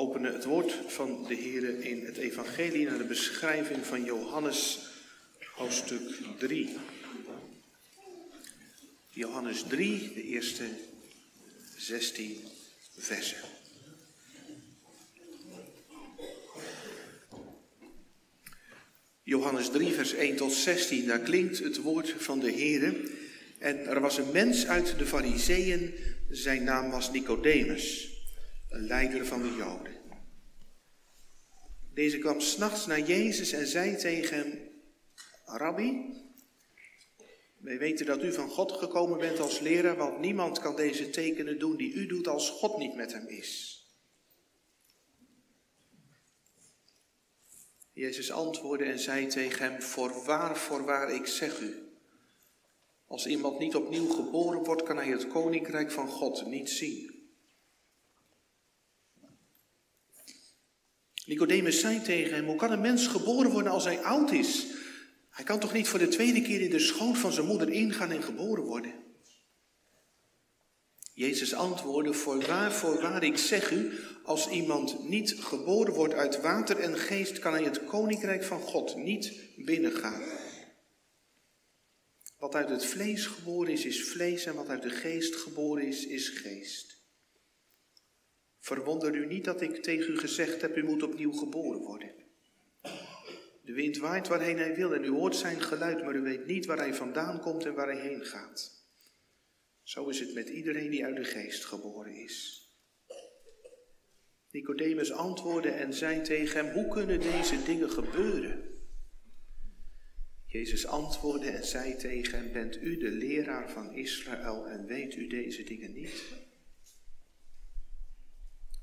openen het woord van de Heer in het Evangelie naar de beschrijving van Johannes, hoofdstuk 3. Johannes 3, de eerste 16 versen. Johannes 3, vers 1 tot 16, daar klinkt het woord van de Heer. En er was een mens uit de Fariseeën, zijn naam was Nicodemus een leider van de Joden. Deze kwam s'nachts naar Jezus en zei tegen hem, Rabbi, wij weten dat u van God gekomen bent als leraar, want niemand kan deze tekenen doen die u doet als God niet met hem is. Jezus antwoordde en zei tegen hem, voorwaar, voorwaar, ik zeg u, als iemand niet opnieuw geboren wordt, kan hij het koninkrijk van God niet zien. Nicodemus zei tegen hem, hoe kan een mens geboren worden als hij oud is? Hij kan toch niet voor de tweede keer in de schoot van zijn moeder ingaan en geboren worden? Jezus antwoordde, voorwaar, voorwaar, ik zeg u, als iemand niet geboren wordt uit water en geest, kan hij het koninkrijk van God niet binnengaan. Wat uit het vlees geboren is, is vlees en wat uit de geest geboren is, is geest. Verwonder u niet dat ik tegen u gezegd heb, u moet opnieuw geboren worden. De wind waait waarheen hij wil en u hoort zijn geluid, maar u weet niet waar hij vandaan komt en waar hij heen gaat. Zo is het met iedereen die uit de geest geboren is. Nicodemus antwoordde en zei tegen hem, hoe kunnen deze dingen gebeuren? Jezus antwoordde en zei tegen hem, bent u de leraar van Israël en weet u deze dingen niet?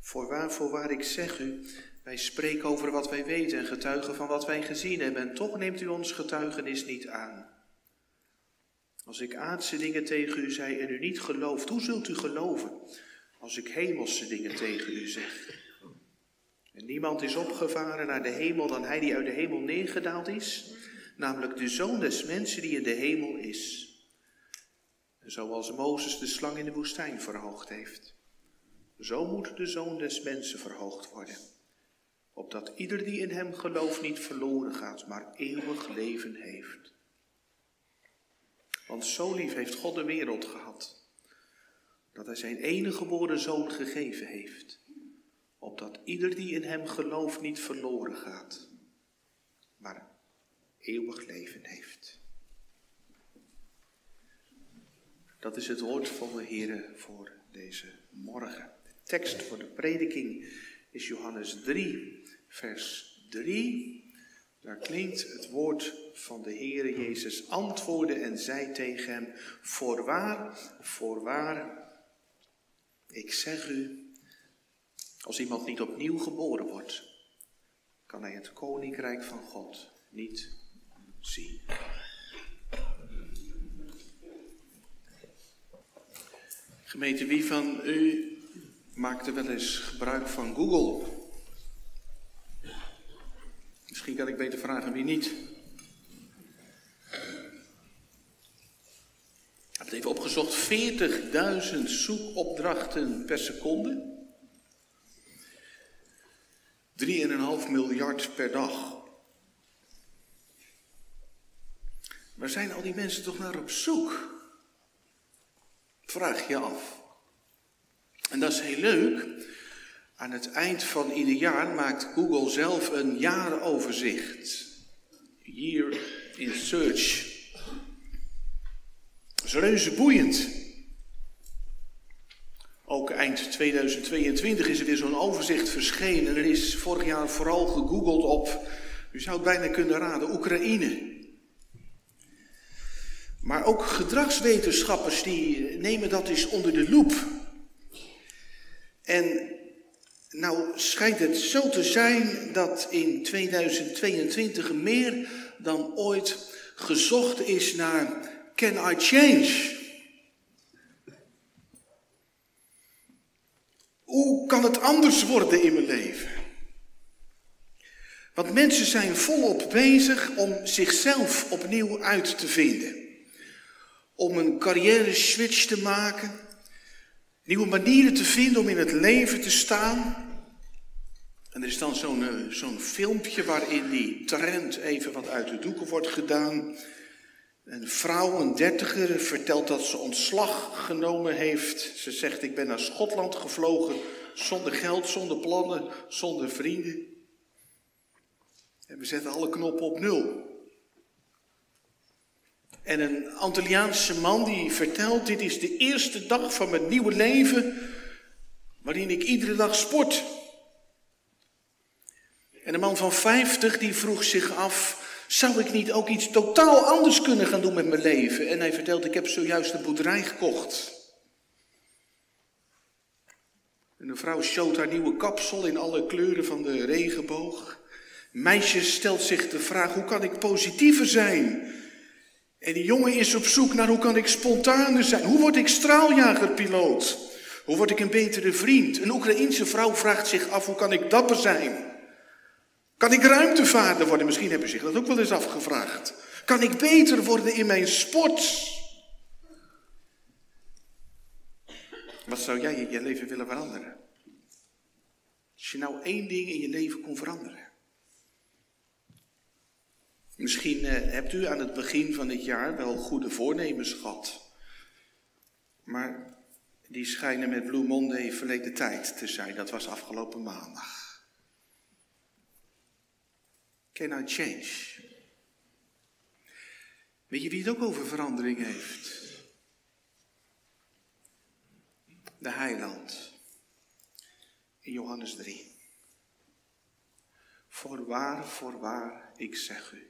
Voorwaar, voorwaar, ik zeg u, wij spreken over wat wij weten en getuigen van wat wij gezien hebben. En toch neemt u ons getuigenis niet aan. Als ik aardse dingen tegen u zei en u niet gelooft, hoe zult u geloven als ik hemelse dingen tegen u zeg? En niemand is opgevaren naar de hemel dan hij die uit de hemel neergedaald is, namelijk de zoon des mensen die in de hemel is. Zoals Mozes de slang in de woestijn verhoogd heeft. Zo moet de zoon des mensen verhoogd worden, opdat ieder die in hem gelooft niet verloren gaat, maar eeuwig leven heeft. Want zo lief heeft God de wereld gehad, dat hij zijn enige geboren zoon gegeven heeft, opdat ieder die in hem gelooft niet verloren gaat, maar eeuwig leven heeft. Dat is het woord van de Heer voor deze morgen tekst voor de prediking is Johannes 3, vers 3. Daar klinkt het woord van de Heere Jezus antwoordde en zei tegen hem, voorwaar, voorwaar, ik zeg u, als iemand niet opnieuw geboren wordt, kan hij het koninkrijk van God niet zien. Gemeente, wie van u maakte wel eens gebruik van Google. Misschien kan ik beter vragen wie niet. Ik heb het even opgezocht. 40.000 zoekopdrachten per seconde. 3,5 miljard per dag. Waar zijn al die mensen toch naar op zoek? Vraag je af. En dat is heel leuk. Aan het eind van ieder jaar maakt Google zelf een jaaroverzicht. Year in Search. Dat is boeiend. Ook eind 2022 is er weer zo'n overzicht verschenen. Er is vorig jaar vooral gegoogeld op, u zou het bijna kunnen raden, Oekraïne. Maar ook gedragswetenschappers die nemen dat eens onder de loep. En nou schijnt het zo te zijn dat in 2022 meer dan ooit gezocht is naar can I change? Hoe kan het anders worden in mijn leven? Want mensen zijn volop bezig om zichzelf opnieuw uit te vinden. Om een carrière switch te maken Nieuwe manieren te vinden om in het leven te staan. En er is dan zo'n eh, zo'n filmpje waarin die trend even wat uit de doeken wordt gedaan. Een vrouw, een dertiger, vertelt dat ze ontslag genomen heeft. Ze zegt, ik ben naar Schotland gevlogen zonder geld, zonder plannen, zonder vrienden. En we zetten alle knoppen op nul. En een Antilliaanse man die vertelt, dit is de eerste dag van mijn nieuwe leven waarin ik iedere dag sport. En een man van 50 die vroeg zich af, zou ik niet ook iets totaal anders kunnen gaan doen met mijn leven? En hij vertelt, ik heb zojuist een boerderij gekocht. En een vrouw showt haar nieuwe kapsel in alle kleuren van de regenboog. meisje stelt zich de vraag, hoe kan ik positiever zijn? En die jongen is op zoek naar hoe kan ik spontaner zijn? Hoe word ik straaljagerpiloot? Hoe word ik een betere vriend? Een Oekraïense vrouw vraagt zich af, hoe kan ik dapper zijn? Kan ik ruimtevaarder worden? Misschien hebben ze zich dat ook wel eens afgevraagd. Kan ik beter worden in mijn sport? Wat zou jij in je leven willen veranderen? Als je nou één ding in je leven kon veranderen. Misschien eh, hebt u aan het begin van het jaar wel goede voornemens gehad. Maar die schijnen met Blue Monday verleden tijd te zijn. Dat was afgelopen maandag. Can I change? Weet je wie het ook over verandering heeft? De heiland. In Johannes 3. Voorwaar, voorwaar, ik zeg u.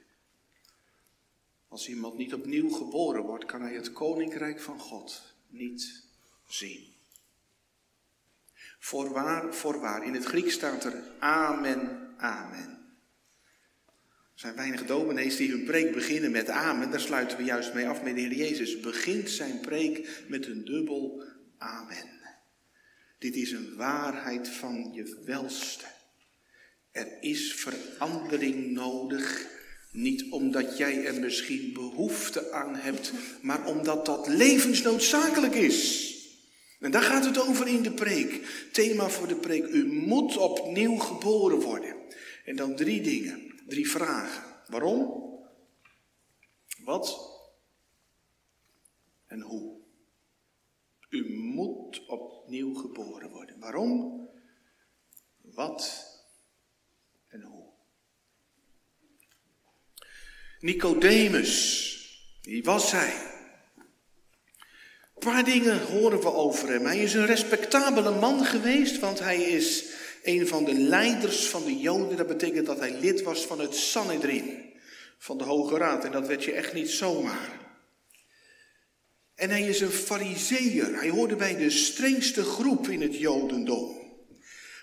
Als iemand niet opnieuw geboren wordt, kan hij het koninkrijk van God niet zien. Voorwaar, voorwaar. In het Grieks staat er amen, amen. Er zijn weinig dominees die hun preek beginnen met amen. Daar sluiten we juist mee af. met de Heer Jezus begint zijn preek met een dubbel amen. Dit is een waarheid van je welste. Er is verandering nodig. Niet omdat jij er misschien behoefte aan hebt, maar omdat dat levensnoodzakelijk is. En daar gaat het over in de preek. Thema voor de preek. U moet opnieuw geboren worden. En dan drie dingen. Drie vragen. Waarom? Wat? En hoe? U moet opnieuw geboren worden. Waarom? Wat? En hoe? Nicodemus, wie was hij? Een paar dingen horen we over hem. Hij is een respectabele man geweest, want hij is een van de leiders van de Joden. Dat betekent dat hij lid was van het Sanhedrin, van de Hoge Raad. En dat werd je echt niet zomaar. En hij is een fariseer. Hij hoorde bij de strengste groep in het Jodendom.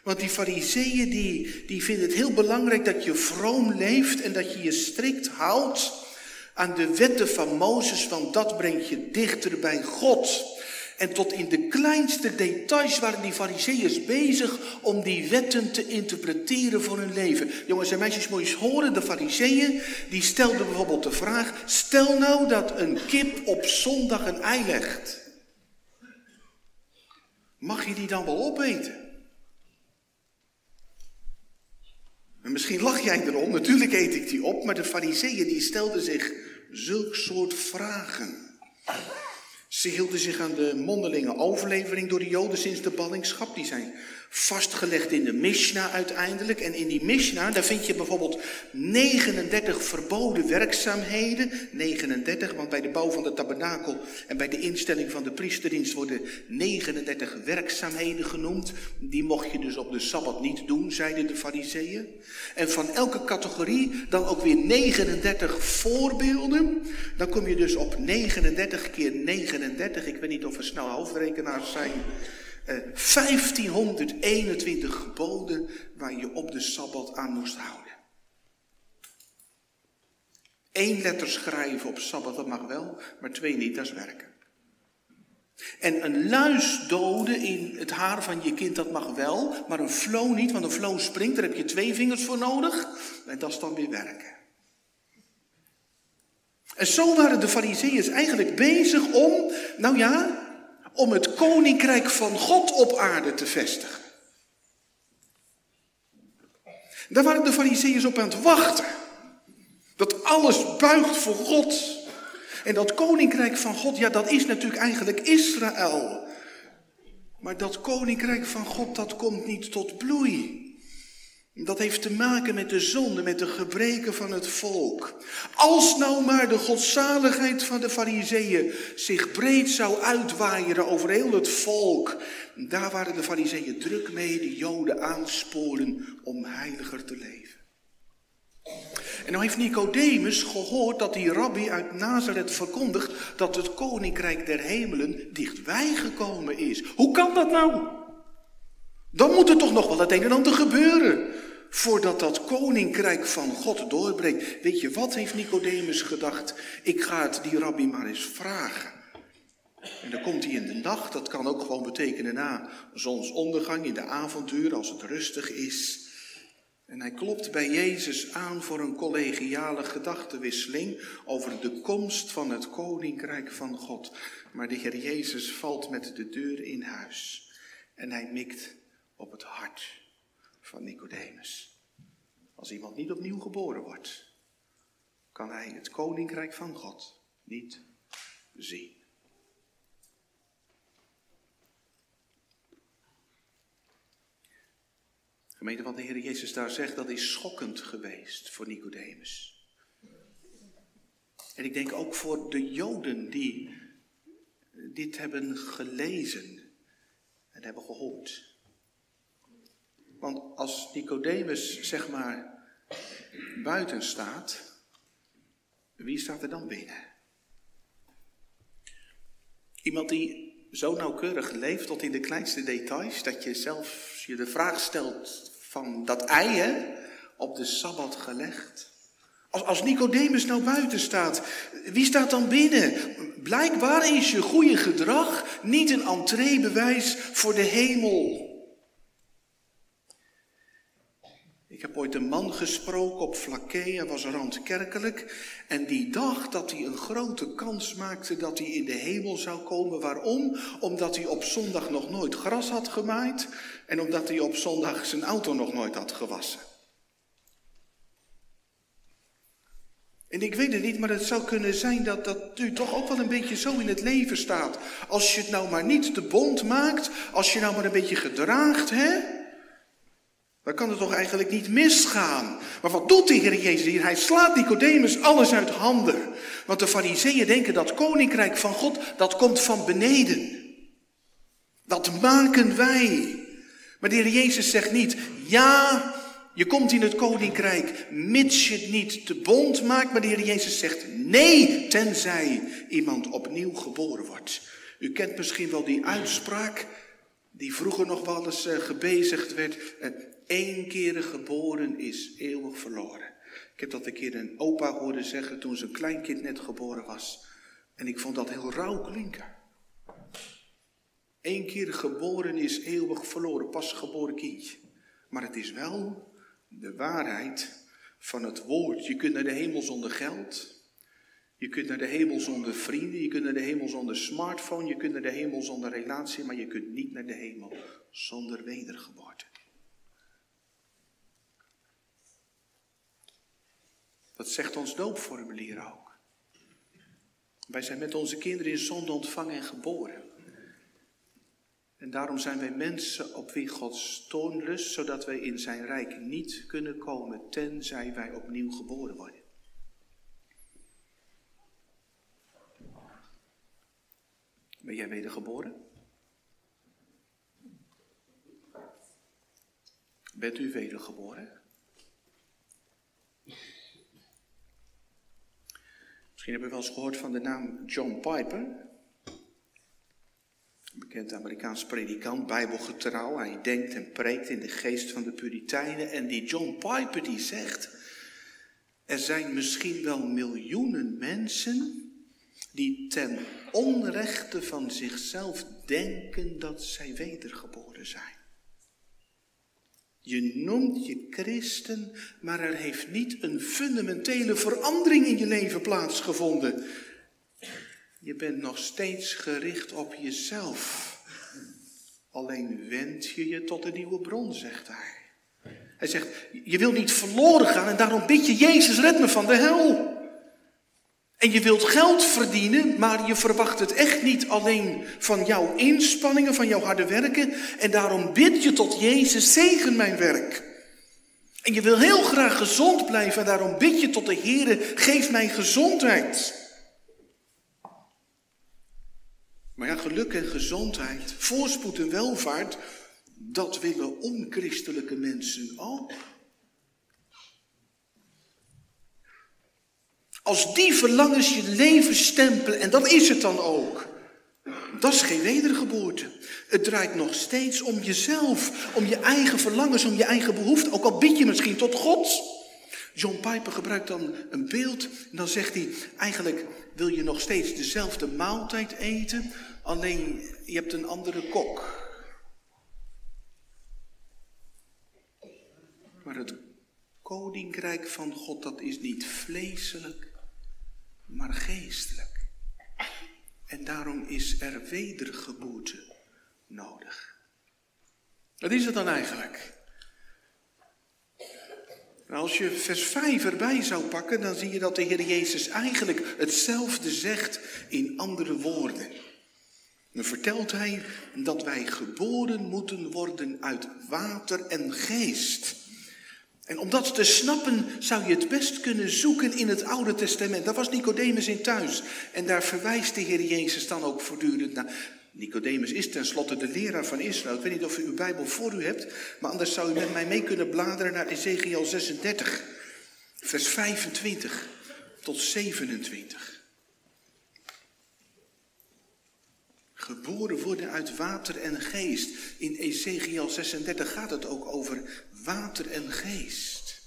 Want die fariseeën die, die vinden het heel belangrijk dat je vroom leeft en dat je je strikt houdt aan de wetten van Mozes, want dat brengt je dichter bij God. En tot in de kleinste details waren die fariseeërs bezig om die wetten te interpreteren voor hun leven. Jongens en meisjes, moet eens horen, de fariseeën die stelden bijvoorbeeld de vraag, stel nou dat een kip op zondag een ei legt. Mag je die dan wel opeten? En misschien lach jij erom, natuurlijk eet ik die op, maar de fariseeën die stelden zich zulk soort vragen. Ze hielden zich aan de mondelinge overlevering door de Joden sinds de ballingschap. Die zijn vastgelegd in de Mishnah uiteindelijk. En in die Mishnah, daar vind je bijvoorbeeld 39 verboden werkzaamheden. 39, want bij de bouw van de tabernakel en bij de instelling van de priesterdienst worden 39 werkzaamheden genoemd. Die mocht je dus op de Sabbat niet doen, zeiden de fariseeën. En van elke categorie dan ook weer 39 voorbeelden. Dan kom je dus op 39 keer 39. Ik weet niet of er snel hoofdrekenaars zijn. 1521 eh, geboden waar je op de Sabbat aan moest houden. Eén letter schrijven op Sabbat, dat mag wel, maar twee niet, dat is werken. En een luis doden in het haar van je kind, dat mag wel, maar een flow niet, want een flow springt, daar heb je twee vingers voor nodig. En dat is dan weer werken. En zo waren de fariseeërs eigenlijk bezig om, nou ja, om het koninkrijk van God op aarde te vestigen. Daar waren de fariseeërs op aan het wachten. Dat alles buigt voor God. En dat koninkrijk van God, ja, dat is natuurlijk eigenlijk Israël. Maar dat koninkrijk van God, dat komt niet tot bloei. Dat heeft te maken met de zonde, met de gebreken van het volk. Als nou maar de godzaligheid van de fariseeën zich breed zou uitwaaieren over heel het volk. Daar waren de fariseeën druk mee de joden aansporen om heiliger te leven. En nou heeft Nicodemus gehoord dat die rabbi uit Nazareth verkondigt dat het koninkrijk der hemelen dichtbij gekomen is. Hoe kan dat nou? Dan moet er toch nog wel het een en ander gebeuren voordat dat koninkrijk van God doorbreekt. Weet je, wat heeft Nicodemus gedacht? Ik ga het die rabbi maar eens vragen. En dan komt hij in de nacht, dat kan ook gewoon betekenen na zonsondergang, in de avonduur, als het rustig is. En hij klopt bij Jezus aan voor een collegiale gedachtenwisseling over de komst van het koninkrijk van God. Maar de Heer Jezus valt met de deur in huis en hij mikt op het hart van Nicodemus. Als iemand niet opnieuw geboren wordt, kan hij het koninkrijk van God niet zien. Gemeente, wat de Heer Jezus daar zegt, dat is schokkend geweest voor Nicodemus. En ik denk ook voor de Joden die dit hebben gelezen en hebben gehoord. Want als Nicodemus, zeg maar, buiten staat, wie staat er dan binnen? Iemand die zo nauwkeurig leeft tot in de kleinste details, dat je zelf je de vraag stelt van dat ei hè, op de Sabbat gelegd. Als, als Nicodemus nou buiten staat, wie staat dan binnen? Blijkbaar is je goede gedrag niet een entreebewijs voor de hemel. Ik heb ooit een man gesproken op Flaké, hij was randkerkelijk. En die dacht dat hij een grote kans maakte dat hij in de hemel zou komen. Waarom? Omdat hij op zondag nog nooit gras had gemaaid. En omdat hij op zondag zijn auto nog nooit had gewassen. En ik weet het niet, maar het zou kunnen zijn dat, dat u toch ook wel een beetje zo in het leven staat. Als je het nou maar niet te bond maakt, als je nou maar een beetje gedraagt, hè? Dan kan het toch eigenlijk niet misgaan. Maar wat doet de Heer Jezus hier? Hij slaat Nicodemus alles uit handen. Want de fariseeën denken dat koninkrijk van God, dat komt van beneden. Dat maken wij. Maar de Heer Jezus zegt niet, ja, je komt in het koninkrijk, mits je het niet te bond maakt. Maar de Heer Jezus zegt, nee, tenzij iemand opnieuw geboren wordt. U kent misschien wel die uitspraak, die vroeger nog wel eens uh, gebezigd werd. Eén keer geboren is eeuwig verloren. Ik heb dat een keer een opa horen zeggen toen zijn kleinkind net geboren was. En ik vond dat heel rauw klinken. Eén keer geboren is eeuwig verloren, pas geboren kindje. Maar het is wel de waarheid van het woord. Je kunt naar de hemel zonder geld. Je kunt naar de hemel zonder vrienden. Je kunt naar de hemel zonder smartphone. Je kunt naar de hemel zonder relatie. Maar je kunt niet naar de hemel zonder wedergeboorte. Dat zegt ons doopformulier ook. Wij zijn met onze kinderen in zonde ontvangen en geboren. En daarom zijn wij mensen op wie God toon rust, zodat wij in zijn rijk niet kunnen komen, tenzij wij opnieuw geboren worden. Ben jij wedergeboren? Bent u wedergeboren? Misschien hebben we wel eens gehoord van de naam John Piper. Een bekend Amerikaans predikant, bijbelgetrouw. Hij denkt en preekt in de geest van de Puritijnen. En die John Piper die zegt, er zijn misschien wel miljoenen mensen die ten onrechte van zichzelf denken dat zij wedergeboren zijn. Je noemt je christen, maar er heeft niet een fundamentele verandering in je leven plaatsgevonden. Je bent nog steeds gericht op jezelf. Alleen wend je je tot een nieuwe bron, zegt hij. Hij zegt, je wil niet verloren gaan en daarom bid je, Jezus, red me van de hel. En je wilt geld verdienen, maar je verwacht het echt niet alleen van jouw inspanningen, van jouw harde werken. En daarom bid je tot Jezus, zegen mijn werk. En je wil heel graag gezond blijven en daarom bid je tot de Heer, geef mij gezondheid. Maar ja, geluk en gezondheid, voorspoed en welvaart, dat willen onchristelijke mensen ook. Als die verlangens je leven stempelen, en dat is het dan ook, dat is geen wedergeboorte. Het draait nog steeds om jezelf, om je eigen verlangens, om je eigen behoeften. Ook al bid je misschien tot God. John Piper gebruikt dan een beeld en dan zegt hij, eigenlijk wil je nog steeds dezelfde maaltijd eten, alleen je hebt een andere kok. Maar het koninkrijk van God, dat is niet vleeselijk, maar geestelijk. En daarom is er wedergeboorte nodig. Wat is het dan eigenlijk? Nou, als je vers 5 erbij zou pakken, dan zie je dat de Heer Jezus eigenlijk hetzelfde zegt in andere woorden. Dan vertelt hij dat wij geboren moeten worden uit water en geest. En om dat te snappen zou je het best kunnen zoeken in het Oude Testament. Daar was Nicodemus in thuis. En daar verwijst de Heer Jezus dan ook voortdurend naar. Nicodemus is tenslotte de leraar van Israël. Ik weet niet of u uw Bijbel voor u hebt, maar anders zou u met mij mee kunnen bladeren naar Ezekiel 36, vers 25 tot 27. Geboren worden uit water en geest. In Ezekiel 36 gaat het ook over water en geest.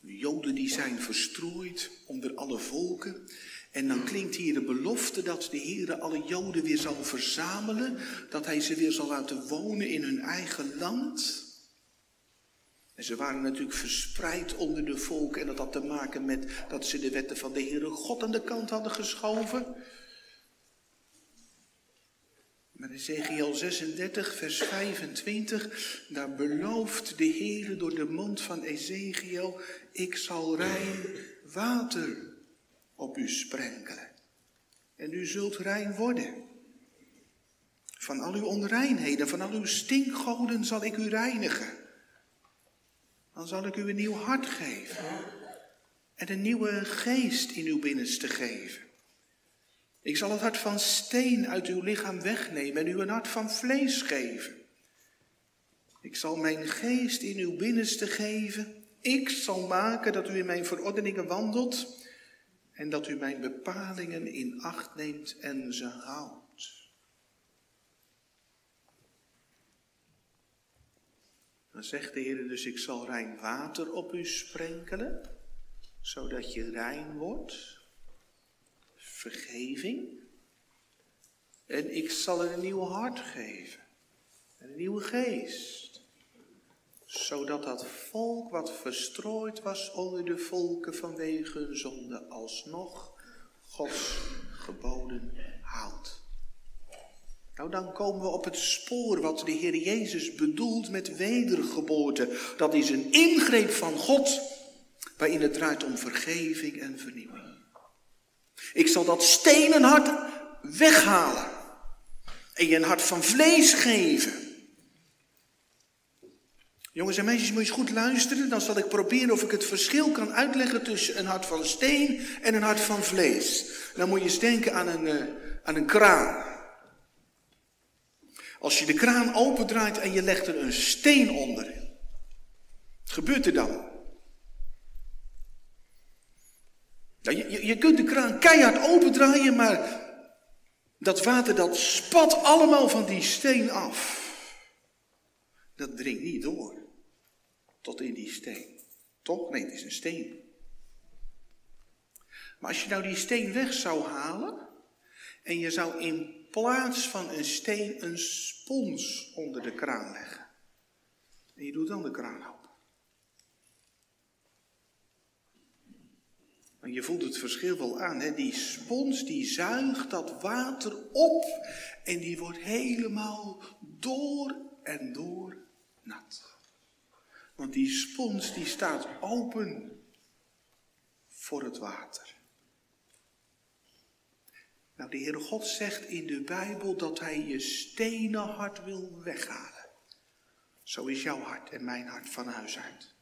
De Joden die zijn verstrooid onder alle volken. En dan klinkt hier de belofte dat de Heer alle Joden weer zal verzamelen, dat Hij ze weer zal laten wonen in hun eigen land. En ze waren natuurlijk verspreid onder de volken en dat had te maken met dat ze de wetten van de Heere God aan de kant hadden geschoven. Maar Ezekiel 36, vers 25, daar belooft de Heer door de mond van Ezekiel, ik zal rein water op u sprenkelen. En u zult rein worden. Van al uw onreinheden, van al uw stinkgoden zal ik u reinigen. Dan zal ik u een nieuw hart geven. En een nieuwe geest in uw binnenste geven. Ik zal het hart van steen uit uw lichaam wegnemen en u een hart van vlees geven. Ik zal mijn geest in uw binnenste geven. Ik zal maken dat u in mijn verordeningen wandelt en dat u mijn bepalingen in acht neemt en ze houdt. Dan zegt de Heer dus, ik zal rein water op u sprenkelen, zodat je rein wordt. Vergeving. En ik zal een nieuw hart geven. En een nieuwe geest zodat dat volk wat verstrooid was onder de volken vanwege hun zonde alsnog Gods geboden houdt. Nou, dan komen we op het spoor wat de Heer Jezus bedoelt met wedergeboorte. Dat is een ingreep van God waarin het draait om vergeving en vernieuwing. Ik zal dat stenen hart weghalen en je een hart van vlees geven. Jongens en meisjes, moet je eens goed luisteren. Dan zal ik proberen of ik het verschil kan uitleggen tussen een hart van steen en een hart van vlees. Dan moet je eens denken aan een, uh, aan een kraan. Als je de kraan opendraait en je legt er een steen onder. Wat gebeurt er dan? Nou, je, je kunt de kraan keihard opendraaien, maar dat water dat spat allemaal van die steen af. Dat dringt niet door tot in die steen. Toch? Nee, het is een steen. Maar als je nou die steen weg zou halen en je zou in plaats van een steen een spons onder de kraan leggen. En je doet dan de kraan open. Je voelt het verschil wel aan. Hè? Die spons die zuigt dat water op en die wordt helemaal door en door nat. Want die spons die staat open voor het water. Nou, de Heere God zegt in de Bijbel dat Hij je stenen hart wil weghalen. Zo is jouw hart en mijn hart van huis uit.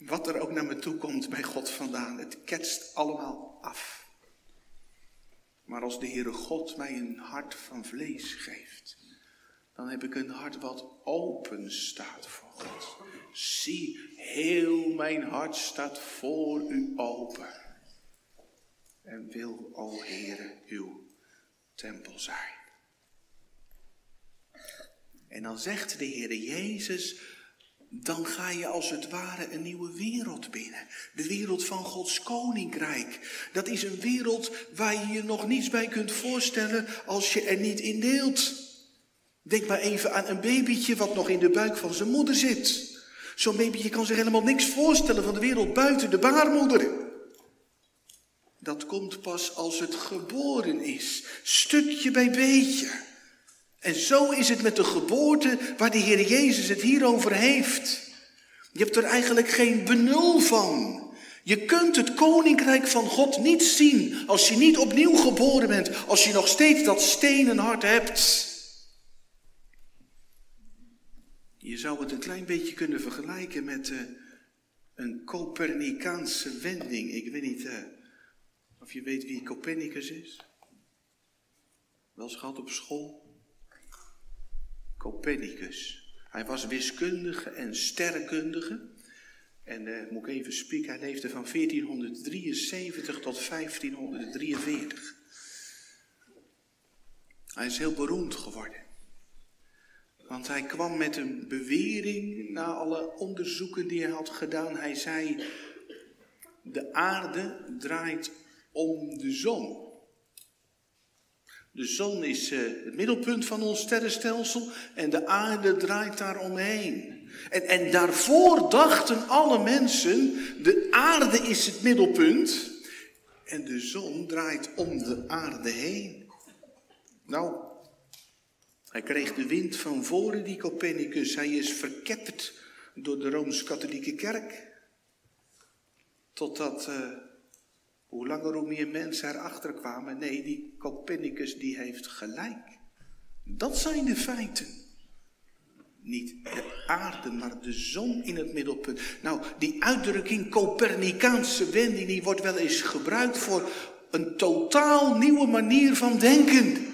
Wat er ook naar me toe komt bij God vandaan, het ketst allemaal af. Maar als de Heere God mij een hart van vlees geeft, dan heb ik een hart wat open staat voor God. Zie, heel mijn hart staat voor u open. En wil, o Heere, uw tempel zijn. En dan zegt de Heere Jezus, dan ga je als het ware een nieuwe wereld binnen. De wereld van Gods koninkrijk. Dat is een wereld waar je je nog niets bij kunt voorstellen als je er niet in deelt. Denk maar even aan een babytje wat nog in de buik van zijn moeder zit. Zo'n babytje kan zich helemaal niks voorstellen van de wereld buiten de baarmoeder. Dat komt pas als het geboren is, stukje bij beetje. En zo is het met de geboorte waar de Heer Jezus het hier over heeft. Je hebt er eigenlijk geen benul van. Je kunt het koninkrijk van God niet zien als je niet opnieuw geboren bent, als je nog steeds dat stenen hart hebt. Je zou het een klein beetje kunnen vergelijken met uh, een Copernicaanse wending. Ik weet niet uh, of je weet wie Copernicus is. Wel eens gehad op school. Copernicus. Hij was wiskundige en sterrenkundige. En uh, moet ik even spieken, hij leefde van 1473 tot 1543. Hij is heel beroemd geworden. Want hij kwam met een bewering na alle onderzoeken die hij had gedaan. Hij zei, de aarde draait om de zon. De zon is uh, het middelpunt van ons sterrenstelsel en de aarde draait daar omheen. En, en daarvoor dachten alle mensen, de aarde is het middelpunt en de zon draait om de aarde heen. Nou, hij kreeg de wind van voren, die Copernicus. Hij is verketterd door de Rooms-Katholieke Kerk. Totdat, uh, hoe langer hoe meer mensen erachter kwamen. Nee, die Copernicus die heeft gelijk. Dat zijn de feiten. Niet de aarde, maar de zon in het middelpunt. Nou, die uitdrukking Copernicaanse wending, die wordt wel eens gebruikt voor een totaal nieuwe manier van denken.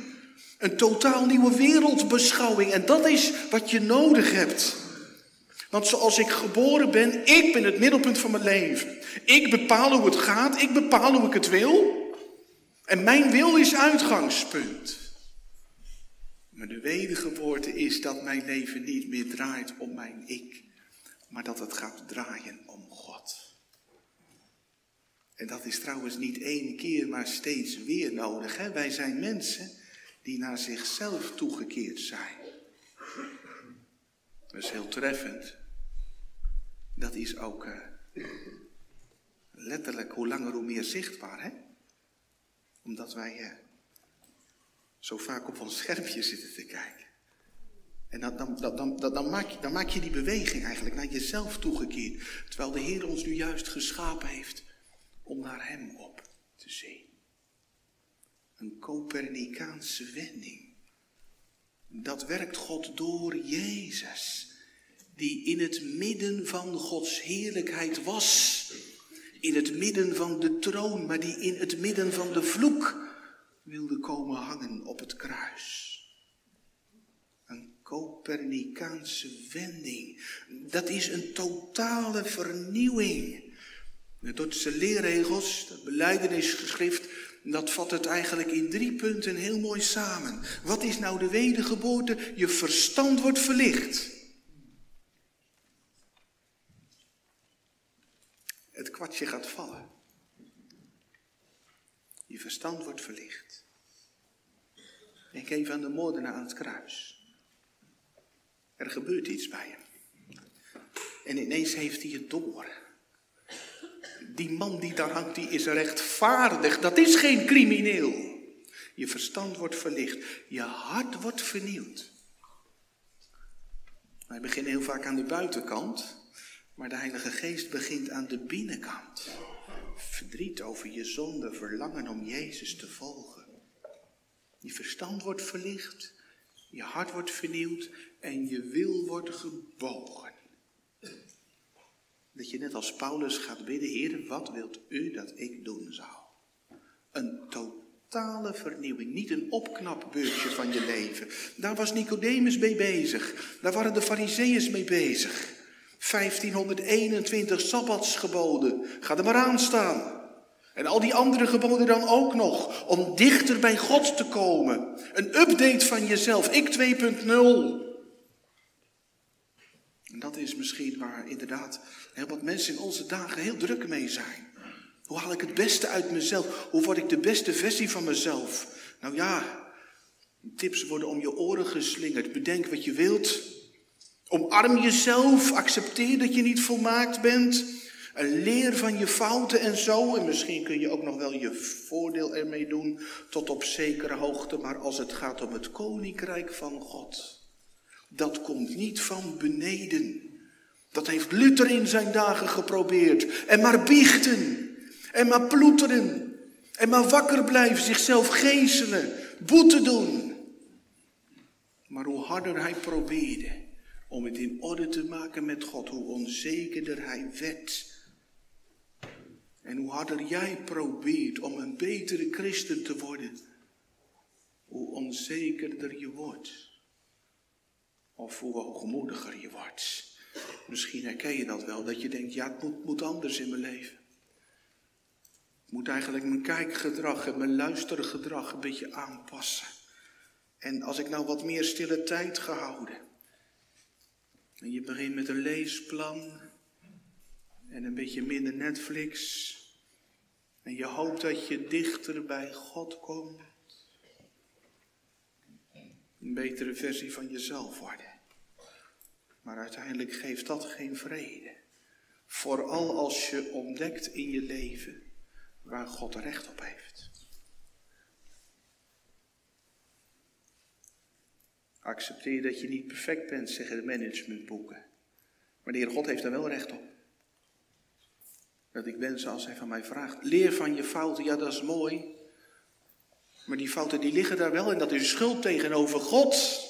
Een totaal nieuwe wereldbeschouwing. En dat is wat je nodig hebt. Want zoals ik geboren ben, ik ben het middelpunt van mijn leven. Ik bepaal hoe het gaat, ik bepaal hoe ik het wil. En mijn wil is uitgangspunt. Maar de wedergeboorte is dat mijn leven niet meer draait om mijn ik, maar dat het gaat draaien om God. En dat is trouwens niet één keer, maar steeds weer nodig. Hè? Wij zijn mensen die naar zichzelf toegekeerd zijn. Dat is heel treffend. Dat is ook uh, letterlijk hoe langer hoe meer zichtbaar, hè? Omdat wij uh, zo vaak op ons schermpje zitten te kijken. En dan, dan, dan, dan, dan, maak je, dan maak je die beweging eigenlijk naar jezelf toegekeerd. Terwijl de Heer ons nu juist geschapen heeft om naar Hem op te zien. Een Copernicaanse wending. Dat werkt God door Jezus, die in het midden van Gods heerlijkheid was. In het midden van de troon, maar die in het midden van de vloek wilde komen hangen op het kruis. Een Copernicaanse wending. Dat is een totale vernieuwing. De Duitse leerregels, het beleidenisgeschrift, dat vat het eigenlijk in drie punten heel mooi samen. Wat is nou de wedergeboorte? Je verstand wordt verlicht. Het kwartje gaat vallen. Je verstand wordt verlicht. Denk even aan de moordenaar aan het kruis. Er gebeurt iets bij hem. En ineens heeft hij het door. Die man die daar hangt, die is rechtvaardig. Dat is geen crimineel. Je verstand wordt verlicht. Je hart wordt vernieuwd. Wij beginnen heel vaak aan de buitenkant, maar de Heilige Geest begint aan de binnenkant. Verdriet over je zonde, verlangen om Jezus te volgen. Je verstand wordt verlicht, je hart wordt vernieuwd en je wil wordt gebogen. Dat je net als Paulus gaat bidden, Heer, wat wilt u dat ik doen zou? Een totale vernieuwing, niet een opknapbeurtje van je leven. Daar was Nicodemus mee bezig, daar waren de Fariseeërs mee bezig. 1521 sabbatsgeboden, ga er maar aan staan. En al die andere geboden dan ook nog, om dichter bij God te komen. Een update van jezelf, ik 2.0. En dat is misschien waar inderdaad heel wat mensen in onze dagen heel druk mee zijn. Hoe haal ik het beste uit mezelf? Hoe word ik de beste versie van mezelf? Nou ja, tips worden om je oren geslingerd. Bedenk wat je wilt. Omarm jezelf. Accepteer dat je niet volmaakt bent. Een leer van je fouten en zo. En misschien kun je ook nog wel je voordeel ermee doen. Tot op zekere hoogte. Maar als het gaat om het koninkrijk van God. Dat komt niet van beneden. Dat heeft Luther in zijn dagen geprobeerd. En maar biechten. En maar ploeteren. En maar wakker blijven, zichzelf geeselen, boete doen. Maar hoe harder hij probeerde om het in orde te maken met God, hoe onzekerder hij werd. En hoe harder jij probeert om een betere christen te worden, hoe onzekerder je wordt. Of hoe hoogmoediger je wordt. Misschien herken je dat wel, dat je denkt, ja, het moet, moet anders in mijn leven. Ik moet eigenlijk mijn kijkgedrag en mijn luistergedrag een beetje aanpassen. En als ik nou wat meer stille tijd gehouden. En je begint met een leesplan. En een beetje minder Netflix. En je hoopt dat je dichter bij God komt. Een betere versie van jezelf worden. Maar uiteindelijk geeft dat geen vrede. Vooral als je ontdekt in je leven waar God recht op heeft. Accepteer dat je niet perfect bent, zeggen de managementboeken. Maar de Heer God heeft daar wel recht op. Dat ik ben zoals Hij van mij vraagt. Leer van je fouten, ja dat is mooi. Maar die fouten die liggen daar wel en dat is schuld tegenover God.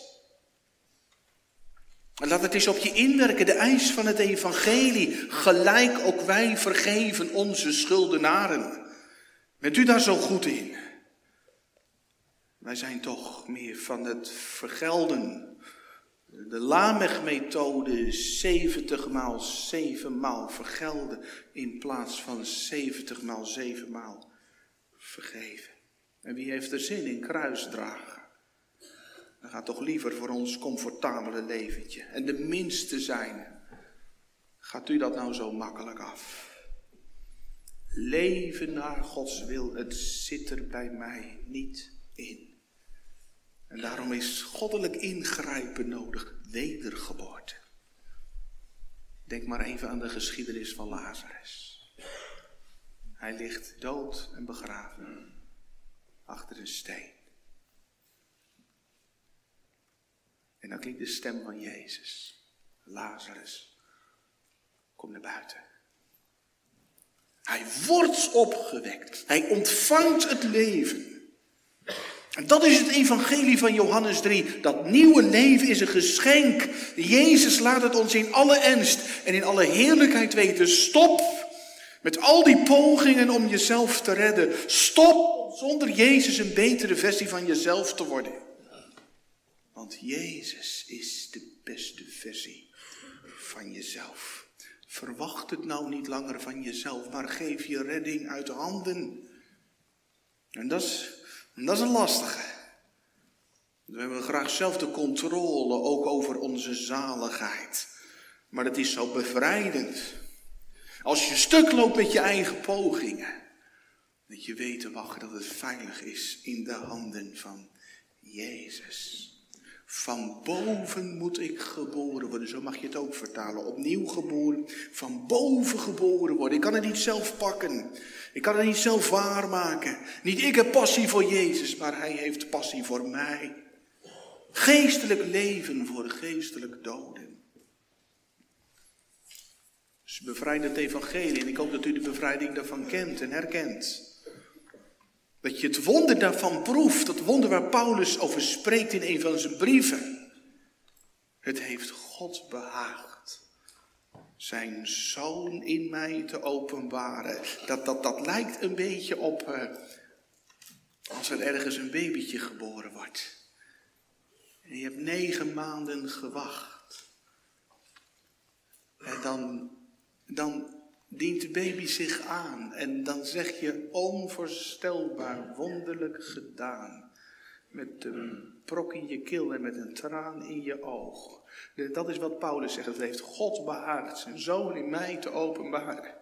En laat het eens op je inwerken, de eis van het evangelie. Gelijk ook wij vergeven onze schuldenaren. Bent u daar zo goed in? Wij zijn toch meer van het vergelden. De Lamech-methode 70 maal 7 maal vergelden in plaats van 70 maal 7 maal vergeven. En wie heeft er zin in kruisdragen? Dan gaat toch liever voor ons comfortabele leventje. En de minste zijn. Gaat u dat nou zo makkelijk af? Leven naar Gods wil, het zit er bij mij niet in. En daarom is goddelijk ingrijpen nodig, wedergeboorte. Denk maar even aan de geschiedenis van Lazarus. Hij ligt dood en begraven achter een steen. En dan klinkt de stem van Jezus. Lazarus, kom naar buiten. Hij wordt opgewekt. Hij ontvangt het leven. Dat is het evangelie van Johannes 3. Dat nieuwe leven is een geschenk. Jezus laat het ons in alle ernst en in alle heerlijkheid weten. Stop met al die pogingen om jezelf te redden. Stop zonder Jezus een betere versie van jezelf te worden. Want Jezus is de beste versie van jezelf. Verwacht het nou niet langer van jezelf, maar geef je redding uit handen. En dat is, dat is een lastige. We hebben graag zelf de controle, ook over onze zaligheid. Maar het is zo bevrijdend. Als je stuk loopt met je eigen pogingen. Dat je weet te wachten dat het veilig is in de handen van Jezus. Van boven moet ik geboren worden. Zo mag je het ook vertalen. Opnieuw geboren. Van boven geboren worden. Ik kan het niet zelf pakken. Ik kan het niet zelf waarmaken. Niet ik heb passie voor Jezus, maar Hij heeft passie voor mij. Geestelijk leven voor geestelijk doden. Dus bevrijd het evangelie. En ik hoop dat u de bevrijding daarvan kent en herkent. Dat je het wonder daarvan proeft, dat wonder waar Paulus over spreekt in een van zijn brieven. Het heeft God behaagd zijn zoon in mij te openbaren. Dat, dat, dat lijkt een beetje op uh, als er ergens een babytje geboren wordt. En je hebt negen maanden gewacht. En dan, dan dient de baby zich aan. En dan zeg je onvoorstelbaar wonderlijk gedaan. Met een prok in je keel en met een traan in je oog. Dat is wat Paulus zegt. Het heeft God behaagd zijn zoon in mij te openbaren.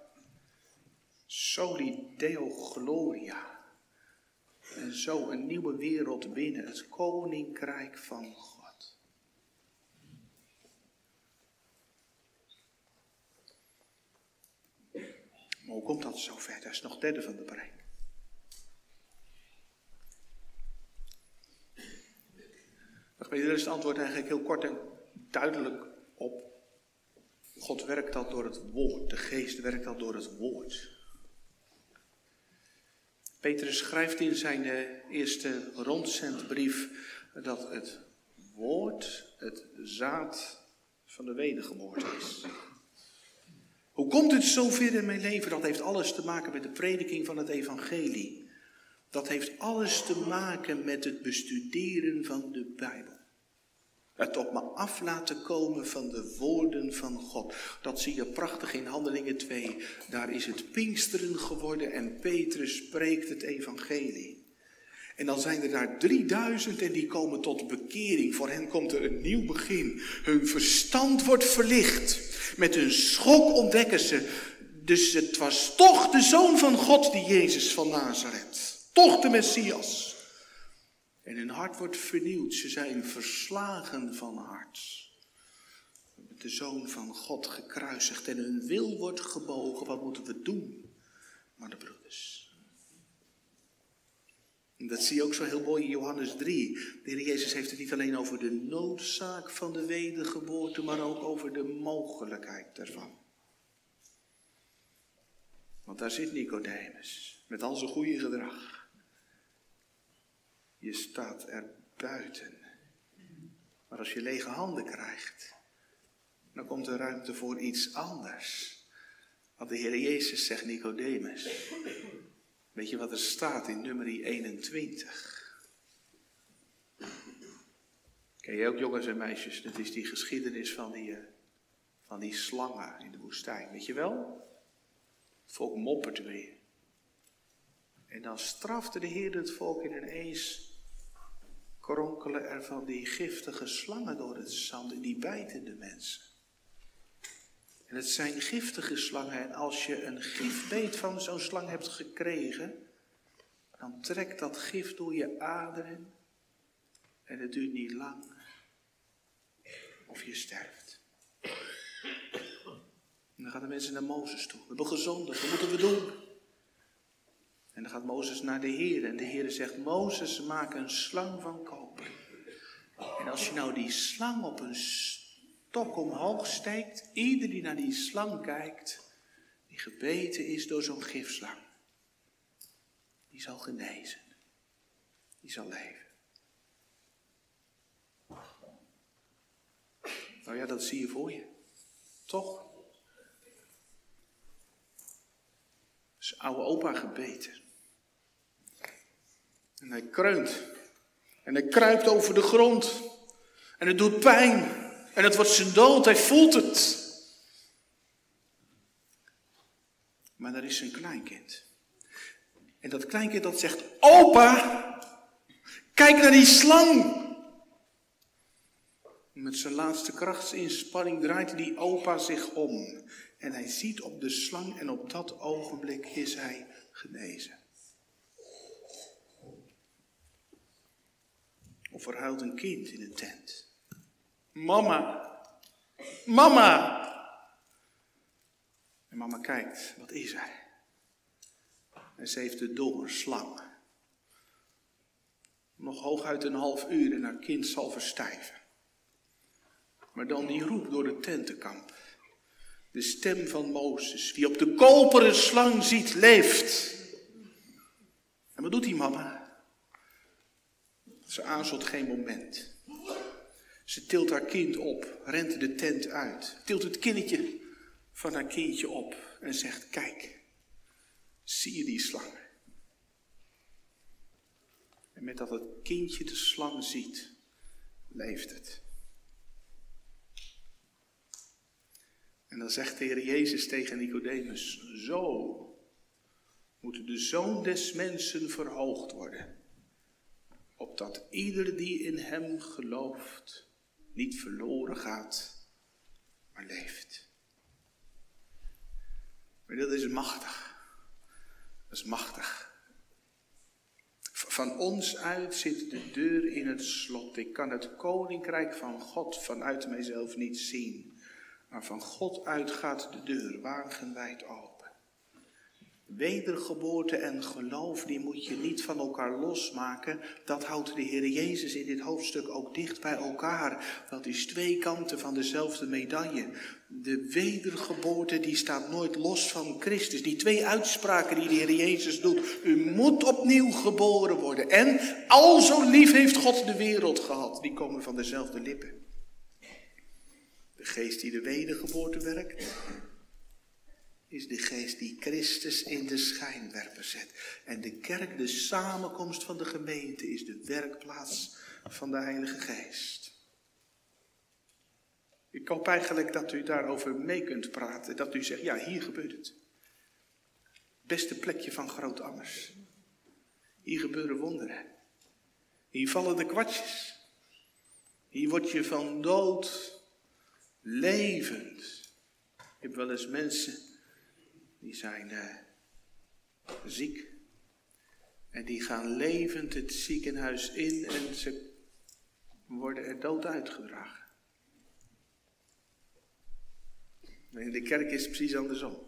Soli Deo Gloria. En zo een nieuwe wereld binnen het koninkrijk van God. Hoe komt dat zo ver? Dat is nog derde van de preek. Daar is het antwoord eigenlijk heel kort en duidelijk op. God werkt dat door het woord. De geest werkt dat door het woord. Petrus schrijft in zijn eh, eerste rondzendbrief dat het woord het zaad van de wedergeboorte is. Hoe komt het zover in mijn leven? Dat heeft alles te maken met de prediking van het evangelie. Dat heeft alles te maken met het bestuderen van de Bijbel. Het op me af laten komen van de woorden van God. Dat zie je prachtig in Handelingen 2. Daar is het Pinksteren geworden en Petrus spreekt het evangelie. En dan zijn er daar 3000 en die komen tot bekering. Voor hen komt er een nieuw begin. Hun verstand wordt verlicht. Met een schok ontdekken ze. Dus het was toch de zoon van God, die Jezus van Nazareth. Toch de Messias. En hun hart wordt vernieuwd. Ze zijn verslagen van hart. De zoon van God gekruisigd en hun wil wordt gebogen. Wat moeten we doen, maar de broeders? En dat zie je ook zo heel mooi in Johannes 3. De Heer Jezus heeft het niet alleen over de noodzaak van de wedergeboorte, maar ook over de mogelijkheid daarvan. Want daar zit Nicodemus met al zijn goede gedrag. Je staat er buiten. Maar als je lege handen krijgt, dan komt er ruimte voor iets anders. Want de Heer Jezus zegt Nicodemus. Weet je wat er staat in nummer 21? Ken je ook jongens en meisjes? Dat is die geschiedenis van die, eh, van die slangen in de woestijn. Weet je wel? Het volk moppert weer. En dan strafte de Heer het volk in een eens kronkelen er van die giftige slangen door het zand en die bijten de mensen. En het zijn giftige slangen en als je een gifbeet van zo'n slang hebt gekregen, dan trekt dat gif door je aderen en het duurt niet lang of je sterft. En dan gaan de mensen naar Mozes toe. We hebben gezondigd, wat moeten we doen? En dan gaat Mozes naar de Heer. En de Heer zegt, Mozes, maak een slang van koper. En als je nou die slang op een stok omhoog steekt, ieder die naar die slang kijkt, die gebeten is door zo'n gifslang, die zal genezen. Die zal leven. Nou ja, dat zie je voor je. Toch? Is oude opa gebeten. En hij kreunt. En hij kruipt over de grond. En het doet pijn. En het wordt zijn dood. Hij voelt het. Maar daar is zijn kleinkind. En dat kleinkind dat zegt: Opa, kijk naar die slang. Met zijn laatste krachtsinspanning draait die opa zich om. En hij ziet op de slang en op dat ogenblik is hij genezen. Of er huilt een kind in een tent. Mama, mama. En mama kijkt, wat is hij? En ze heeft door, slang. Nog hooguit een half uur en haar kind zal verstijven. Maar dan die roep door de tentenkamp. De stem van Mozes. Wie op de koperen slang ziet, leeft. En wat doet die mama? Ze aarzelt geen moment. Ze tilt haar kind op, rent de tent uit, tilt het kindertje van haar kindje op en zegt: Kijk, zie je die slang? En met dat het kindje de slang ziet, leeft het. En dan zegt de Heer Jezus tegen Nicodemus: Zo moet de zoon des mensen verhoogd worden, opdat ieder die in hem gelooft niet verloren gaat, maar leeft. Maar dat is machtig. Dat is machtig. Van ons uit zit de deur in het slot. Ik kan het koninkrijk van God vanuit mijzelf niet zien. Maar van God uit gaat de deur wagenwijd open. Wedergeboorte en geloof, die moet je niet van elkaar losmaken. Dat houdt de Heer Jezus in dit hoofdstuk ook dicht bij elkaar. Dat is twee kanten van dezelfde medaille. De wedergeboorte die staat nooit los van Christus. Die twee uitspraken die de Heer Jezus doet. U moet opnieuw geboren worden. En al zo lief heeft God de wereld gehad. Die komen van dezelfde lippen. De geest die de wedergeboorte werkt is de geest die Christus in de schijnwerper zet. En de kerk, de samenkomst van de gemeente, is de werkplaats van de Heilige Geest. Ik hoop eigenlijk dat u daarover mee kunt praten. Dat u zegt, ja, hier gebeurt het. Beste plekje van Groot Ammers. Hier gebeuren wonderen. Hier vallen de kwartjes. Hier word je van dood levend. Ik heb wel eens mensen die zijn uh, ziek. En die gaan levend het ziekenhuis in en ze worden er dood uitgedragen. in de kerk is het precies andersom.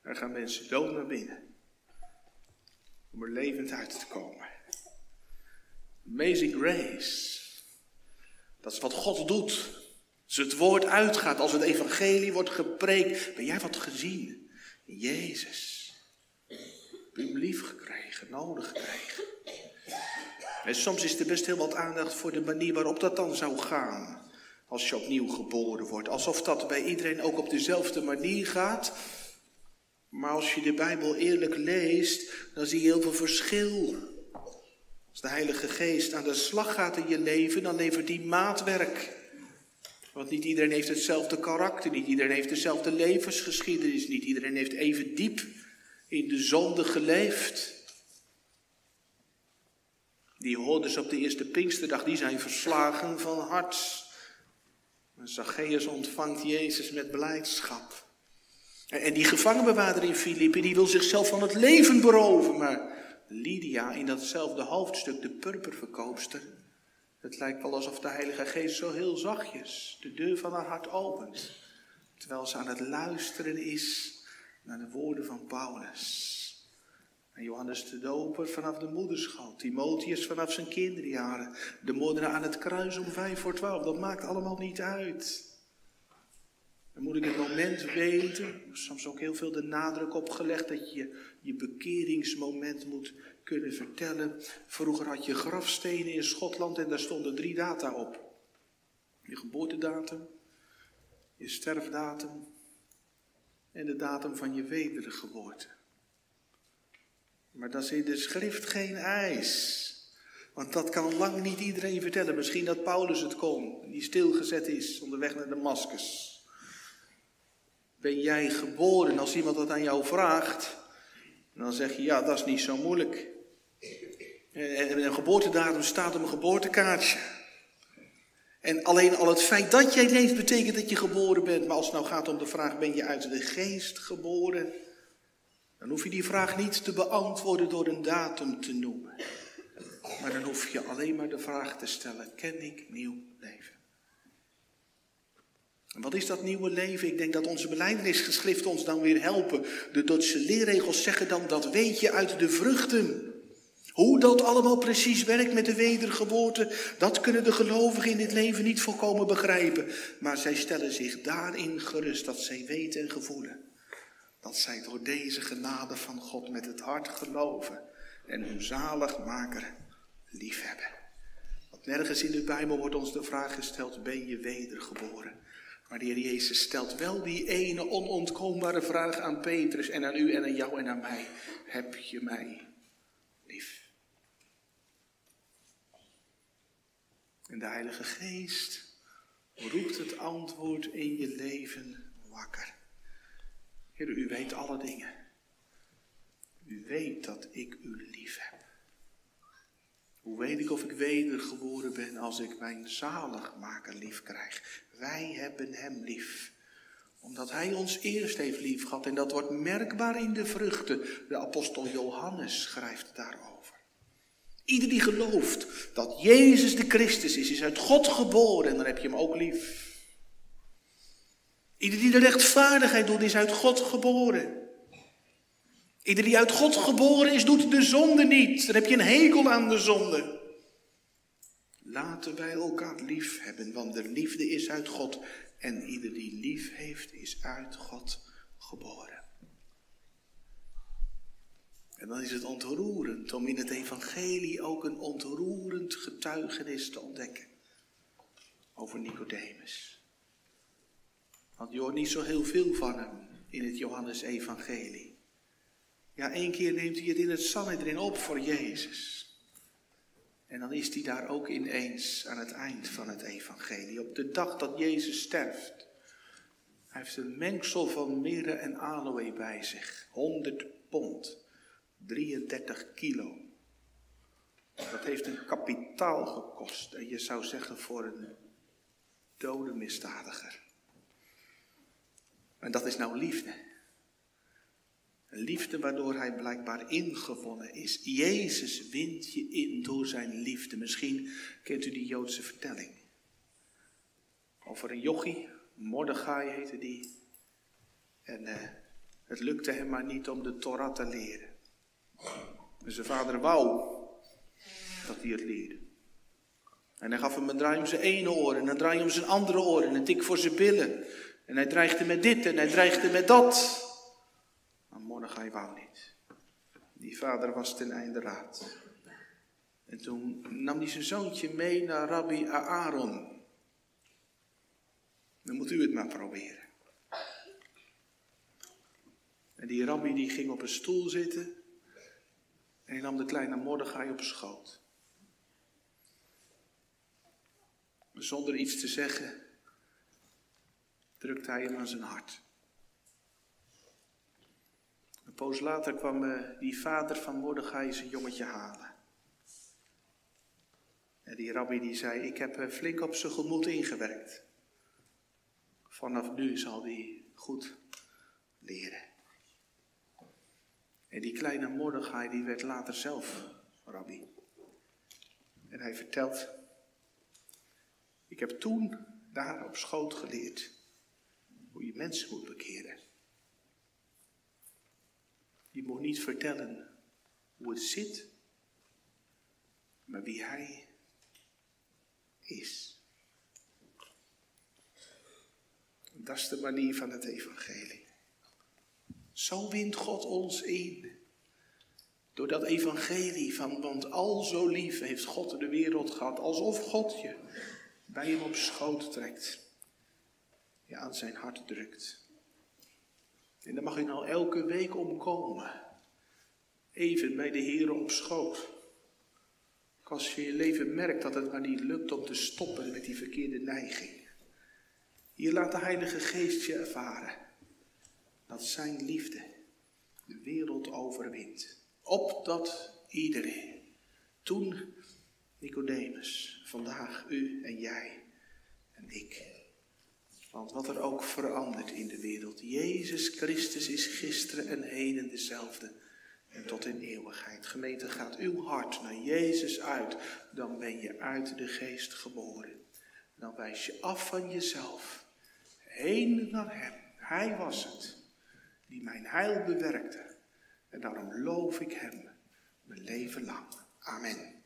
Er gaan mensen dood naar binnen. Om er levend uit te komen. Amazing grace. Dat is wat God doet. Als het woord uitgaat, als het evangelie wordt gepreekt, ben jij wat gezien? Jezus. U hem lief gekregen, nodig gekregen. En soms is er best heel wat aandacht voor de manier waarop dat dan zou gaan. Als je opnieuw geboren wordt. Alsof dat bij iedereen ook op dezelfde manier gaat. Maar als je de Bijbel eerlijk leest, dan zie je heel veel verschil. Als de Heilige Geest aan de slag gaat in je leven, dan levert die maatwerk. Want niet iedereen heeft hetzelfde karakter, niet iedereen heeft dezelfde levensgeschiedenis, niet iedereen heeft even diep in de zonde geleefd. Die hoorders op de eerste Pinksterdag, die zijn verslagen van hart. Zacchaeus ontvangt Jezus met blijdschap. En die gevangenbewaarder in Filippi, die wil zichzelf van het leven beroven. Maar Lydia in datzelfde hoofdstuk, de purperverkoopster, het lijkt wel alsof de Heilige Geest zo heel zachtjes de deur van haar hart opent. Terwijl ze aan het luisteren is naar de woorden van Paulus. En Johannes de Doper vanaf de moederschoot. Timotheus vanaf zijn kinderjaren. De moeder aan het kruis om vijf voor twaalf. Dat maakt allemaal niet uit. Dan moet ik het moment weten. Soms ook heel veel de nadruk opgelegd dat je je bekeringsmoment moet kunnen vertellen. Vroeger had je grafstenen in Schotland en daar stonden drie data op. Je geboortedatum, je sterfdatum en de datum van je wedergeboorte. Maar dat is in de schrift geen eis. Want dat kan lang niet iedereen vertellen. Misschien dat Paulus het kon, die stilgezet is onderweg naar Damascus. Ben jij geboren? Als iemand dat aan jou vraagt, dan zeg je ja, dat is niet zo moeilijk. En een geboortedatum staat op een geboortekaartje. En alleen al het feit dat jij leeft betekent dat je geboren bent. Maar als het nou gaat om de vraag, ben je uit de geest geboren? Dan hoef je die vraag niet te beantwoorden door een datum te noemen. Maar dan hoef je alleen maar de vraag te stellen, ken ik nieuw leven? En wat is dat nieuwe leven? Ik denk dat onze beleidingsgeschriften ons dan weer helpen. De Duitse leerregels zeggen dan, dat weet je uit de vruchten. Hoe dat allemaal precies werkt met de wedergeboorte, dat kunnen de gelovigen in dit leven niet volkomen begrijpen. Maar zij stellen zich daarin gerust dat zij weten en gevoelen dat zij door deze genade van God met het hart geloven en hun zaligmaker liefhebben. Want nergens in de Bijbel wordt ons de vraag gesteld, ben je wedergeboren? Maar de Heer Jezus stelt wel die ene onontkoombare vraag aan Petrus en aan u en aan jou en aan mij. Heb je mij lief? En de Heilige Geest roept het antwoord in je leven wakker. Heer, u weet alle dingen. U weet dat ik u lief heb. Hoe weet ik of ik wedergeboren ben als ik mijn zaligmaker lief krijg? Wij hebben hem lief. Omdat hij ons eerst heeft lief gehad. En dat wordt merkbaar in de vruchten. De apostel Johannes schrijft daarover. Ieder die gelooft dat Jezus de Christus is, is uit God geboren. En dan heb je hem ook lief. Ieder die de rechtvaardigheid doet, is uit God geboren. Ieder die uit God geboren is, doet de zonde niet. Dan heb je een hekel aan de zonde. Laten wij elkaar lief hebben, want de liefde is uit God. En ieder die lief heeft, is uit God geboren. En dan is het ontroerend om in het evangelie ook een ontroerend getuigenis te ontdekken over Nicodemus. Want je hoort niet zo heel veel van hem in het Johannes-evangelie. Ja, één keer neemt hij het in het Sanhedrin op voor Jezus. En dan is hij daar ook ineens aan het eind van het evangelie. Op de dag dat Jezus sterft. Hij heeft een mengsel van mirre en aloe bij zich. 100 pond. 33 kilo. Dat heeft een kapitaal gekost. En je zou zeggen voor een dode misdadiger. En dat is nou liefde. Een liefde waardoor hij blijkbaar ingewonnen is. Jezus wint je in door zijn liefde. Misschien kent u die Joodse vertelling. Over een jochie, Mordechai heette die. En uh, het lukte hem maar niet om de Torah te leren. En zijn vader wou dat hij het leerde. En hij gaf hem een draai om zijn ene oor en een draai om zijn andere oor en een tik voor zijn billen. En hij dreigde met dit en hij dreigde met dat. Mordechai wou niet. Die vader was ten einde raad. En toen nam hij zijn zoontje mee naar Rabbi Aaron. Dan moet u het maar proberen. En die rabbi die ging op een stoel zitten en hij nam de kleine Mordechai op schoot. Zonder iets te zeggen, drukte hij hem aan zijn hart. Een poos later kwam uh, die vader van Mordechai zijn jongetje halen. En die rabbi die zei, ik heb uh, flink op zijn gemoed ingewerkt. Vanaf nu zal hij goed leren. En die kleine Mordechai die werd later zelf rabbi. En hij vertelt, ik heb toen daar op schoot geleerd hoe je mensen moet bekeren. Je moet niet vertellen hoe het zit, maar wie hij is. Dat is de manier van het evangelie. Zo wint God ons in. Door dat evangelie van, want al zo lief heeft God de wereld gehad, alsof God je bij hem op schoot trekt, je aan zijn hart drukt. En daar mag je nou elke week omkomen. Even bij de Heer op schoot. Als je je leven merkt dat het maar niet lukt om te stoppen met die verkeerde neiging. Hier laat de Heilige Geest je ervaren dat zijn liefde de wereld overwint. Opdat iedereen, toen Nicodemus, vandaag u en jij en ik, want wat er ook verandert in de wereld, Jezus Christus is gisteren en heden dezelfde. En tot in eeuwigheid. Gemeente, gaat uw hart naar Jezus uit, dan ben je uit de geest geboren. Dan wijs je af van jezelf, heen naar Hem. Hij was het die mijn heil bewerkte. En daarom loof ik Hem mijn leven lang. Amen.